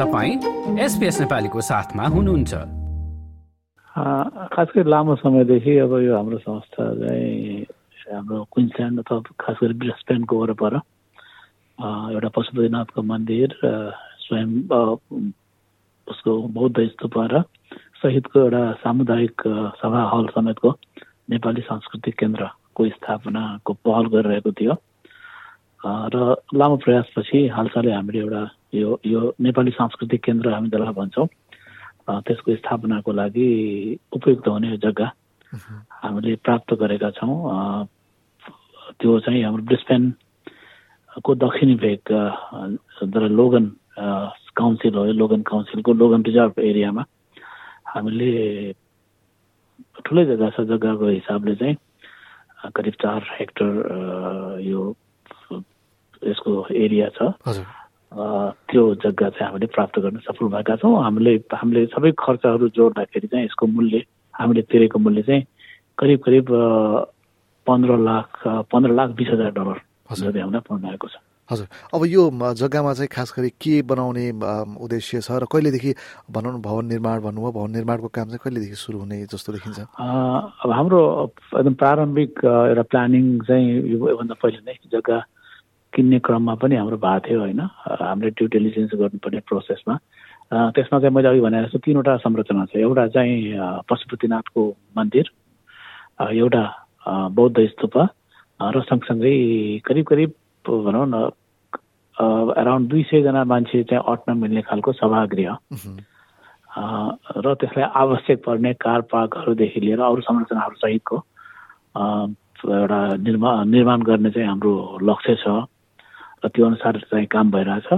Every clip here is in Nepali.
तपाईँ एसपिएस नेपालीको साथमा हुनुहुन्छ। खास गरी लामो समयदेखि अब यो हाम्रो संस्था चाहिँ हाम्रो क्विन्सल्यान्ड अथवा खास गरी ब्रिस्पेनको वरपर एउटा पशुपतिनाथको मन्दिर स्वयं उसको बौद्ध स्तूप र सहितको एउटा सामुदायिक सभा हल समेतको नेपाली सांस्कृतिक केन्द्रको स्थापनाको पहल गरिरहेको थियो। र लामो प्रयासपछि हालसालै हामीले एउटा यो यो नेपाली सांस्कृतिक केन्द्र हामी जसलाई भन्छौँ त्यसको स्थापनाको लागि उपयुक्त हुने जग्गा हामीले प्राप्त गरेका छौँ। त्यो चाहिँ हाम्रो ब्रिस्पेनको दक्षिणी भेग लोगन काउन्सिल हो लोगन काउन्सिलको लोगन रिजर्भ एरियामा हामीले ठुलै जग्गा छ जग्गाको हिसाबले चाहिँ करिब चार हेक्टर यो यसको एरिया छ। त्यो जग्गा चाहिँ हामीले प्राप्त गर्न सफल भएका छौँ। हामीले हामीले सबै खर्चहरू जोड्दाखेरि चाहिँ यसको मूल्य हामीले तिरेको मूल्य चाहिँ करिब करिब पन्ध्र लाख पन्ध्र लाख बिस हजार डलर हामीलाई पर्न आएको छ। हजुर। अब यो जग्गामा चाहिँ खास गरी के बनाउने उद्देश्य छ र कहिलेदेखि भनौँ भवन निर्माण भन्नुभयो भवन निर्माणको काम चाहिँ कहिलेदेखि सुरु हुने जस्तो देखिन्छ? अब हाम्रो एकदम प्रारम्भिक एउटा प्लानिङ चाहिँ योभन्दा पहिले नै जग्गा किन्ने क्रममा पनि हाम्रो भएको थियो होइन। हामीले ड्यु डेलिजेन्स गर्नुपर्ने प्रोसेसमा त्यसमा चाहिँ मैले अघि भनेर जस्तो तिनवटा संरचना छ। एउटा चाहिँ पशुपतिनाथको मन्दिर एउटा बौद्ध स्तूप र सँगसँगै करिब करिब भनौँ न अराउन्ड दुई सयजना मान्छे चाहिँ अट्न मिल्ने खालको सभागृह। र त्यसलाई आवश्यक पर्ने कार पार्कहरूदेखि लिएर अरू संरचनाहरू सहितको एउटा निर्माण निर्माण गर्ने चाहिँ हाम्रो लक्ष्य छ। त्यो अनुसार चाहिँ काम भइरहेछ।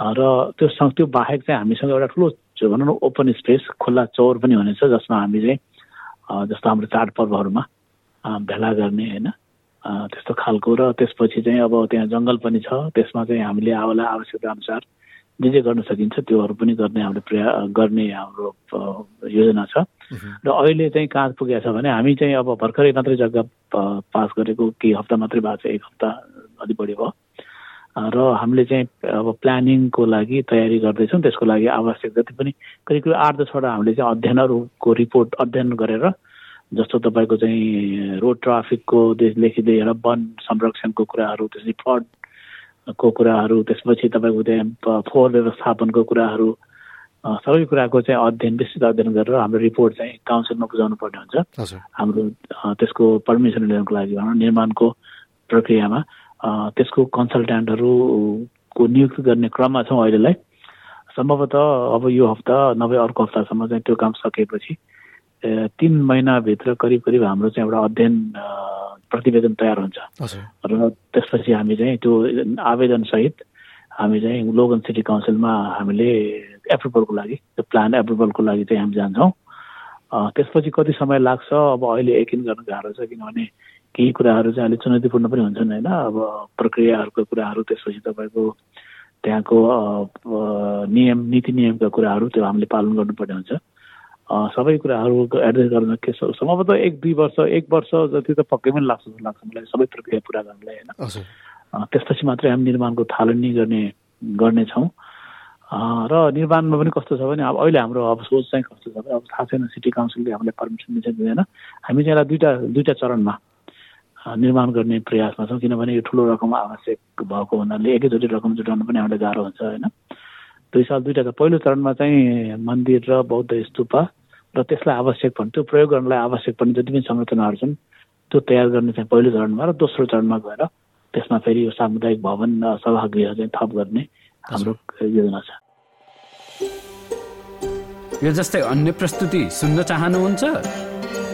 र त्यो त्यो बाहेक चाहिँ हामीसँग एउटा ठुलो भनौँ न ओपन स्पेस खुल्ला चौर पनि हुनेछ जसमा हामी चाहिँ जस्तो हाम्रो चाडपर्वहरूमा भेला गर्ने होइन? त्यस्तो खालको र त्यसपछि चाहिँ अब त्यहाँ जङ्गल पनि छ त्यसमा चाहिँ हामीले आवालाई आवश्यकता अनुसार जे जे गर्न सकिन्छ त्योहरू पनि गर्ने हामीले प्रया गर्ने हाम्रो योजना छ। र अहिले चाहिँ कहाँ पुगेको छ भने हामी चाहिँ अब भर्खरै मात्रै जग्गा पास गरेको केही हप्ता मात्रै भएको छ एक हप्ता अलिक बढी भयो। र हामीले चाहिँ अब प्लानिङको लागि तयारी गर्दैछौँ। त्यसको लागि आवश्यक जति पनि करिब करिब आठ दसवटा हामीले चाहिँ अध्ययनहरूको रिपोर्ट अध्ययन गरेर जस्तो तपाईँको चाहिँ रोड ट्राफिककोदेखि लिएर वन संरक्षणको कुराहरू त्यसपछि फ्लडको कुराहरू त्यसपछि तपाईँको त्यहाँ फोहोर व्यवस्थापनको कुराहरू सबै कुराको चाहिँ अध्ययन विस्तृत अध्ययन गरेर हाम्रो रिपोर्ट चाहिँ काउन्सिलमा बुझाउनु पर्ने हुन्छ। हाम्रो त्यसको पर्मिसन लिनको लागि भनौँ निर्माणको प्रक्रियामा। त्यसको कन्सल्ट्यान्टहरूको नियुक्त गर्ने क्रममा छौँ अहिलेलाई। सम्भवतः अब यो हप्ता नभए अर्को हप्तासम्म चाहिँ त्यो काम सकेपछि तिन महिनाभित्र करिब करिब हाम्रो चाहिँ एउटा अध्ययन प्रतिवेदन तयार हुन्छ। र त्यसपछि हामी चाहिँ त्यो आवेदनसहित हामी चाहिँ लोगन सिटी काउन्सिलमा हामीले एप्रुभलको लागि त्यो प्लान एप्रुभलको लागि चाहिँ हामी जान्छौँ। त्यसपछि कति समय लाग्छ अब अहिले यकिन गर्न गाह्रो छ किनभने केही कुराहरू चाहिँ अलिक चुनौतीपूर्ण पनि हुन्छन् होइन? अब प्रक्रियाहरूको कुराहरू त्यसपछि तपाईँको त्यहाँको नियम नीति नियमका कुराहरू त्यो हामीले पालन गर्नुपर्ने हुन्छ। सबै कुराहरू एड्रेस गर्न के सम्भवतः एक दुई वर्ष एक वर्ष जति त पक्कै पनि लाग्छ जस्तो लाग्छ मलाई सबै प्रक्रिया पुरा गर्नलाई होइन? त्यसपछि मात्रै हामी निर्माणको थालनी गर्ने गर्नेछौँ। र निर्माणमा पनि कस्तो छ भने अब अहिले हाम्रो अब सोच चाहिँ कस्तो छ भने अब थाहा छैन सिटी काउन्सिलले हामीलाई पर्मिसन दिन्छ दिँदैन। हामी चाहिँ यसलाई दुईवटा दुईवटा चरणमा निर्माण गर्ने प्रयासमा छौँ किनभने यो ठुलो रकम आवश्यक भएको हुनाले एकैचोटि रकम जुटाउनु पनि हामीलाई गाह्रो हुन्छ होइन? दुई साल दुईवटा छ पहिलो चरणमा चाहिँ मन्दिर र बौद्ध स्तूप र त्यसलाई आवश्यक पर्ने त्यो प्रयोग गर्नलाई आवश्यक पर्ने जति पनि संरचनाहरू छन् त्यो तयार गर्ने चाहिँ पहिलो चरणमा र दोस्रो चरणमा गएर त्यसमा फेरि यो सामुदायिक भवन सभागृह चाहिँ थप गर्ने हाम्रो योजना छ। यो जस्तै अन्य प्रस्तुति सुन्न चाहनुहुन्छ?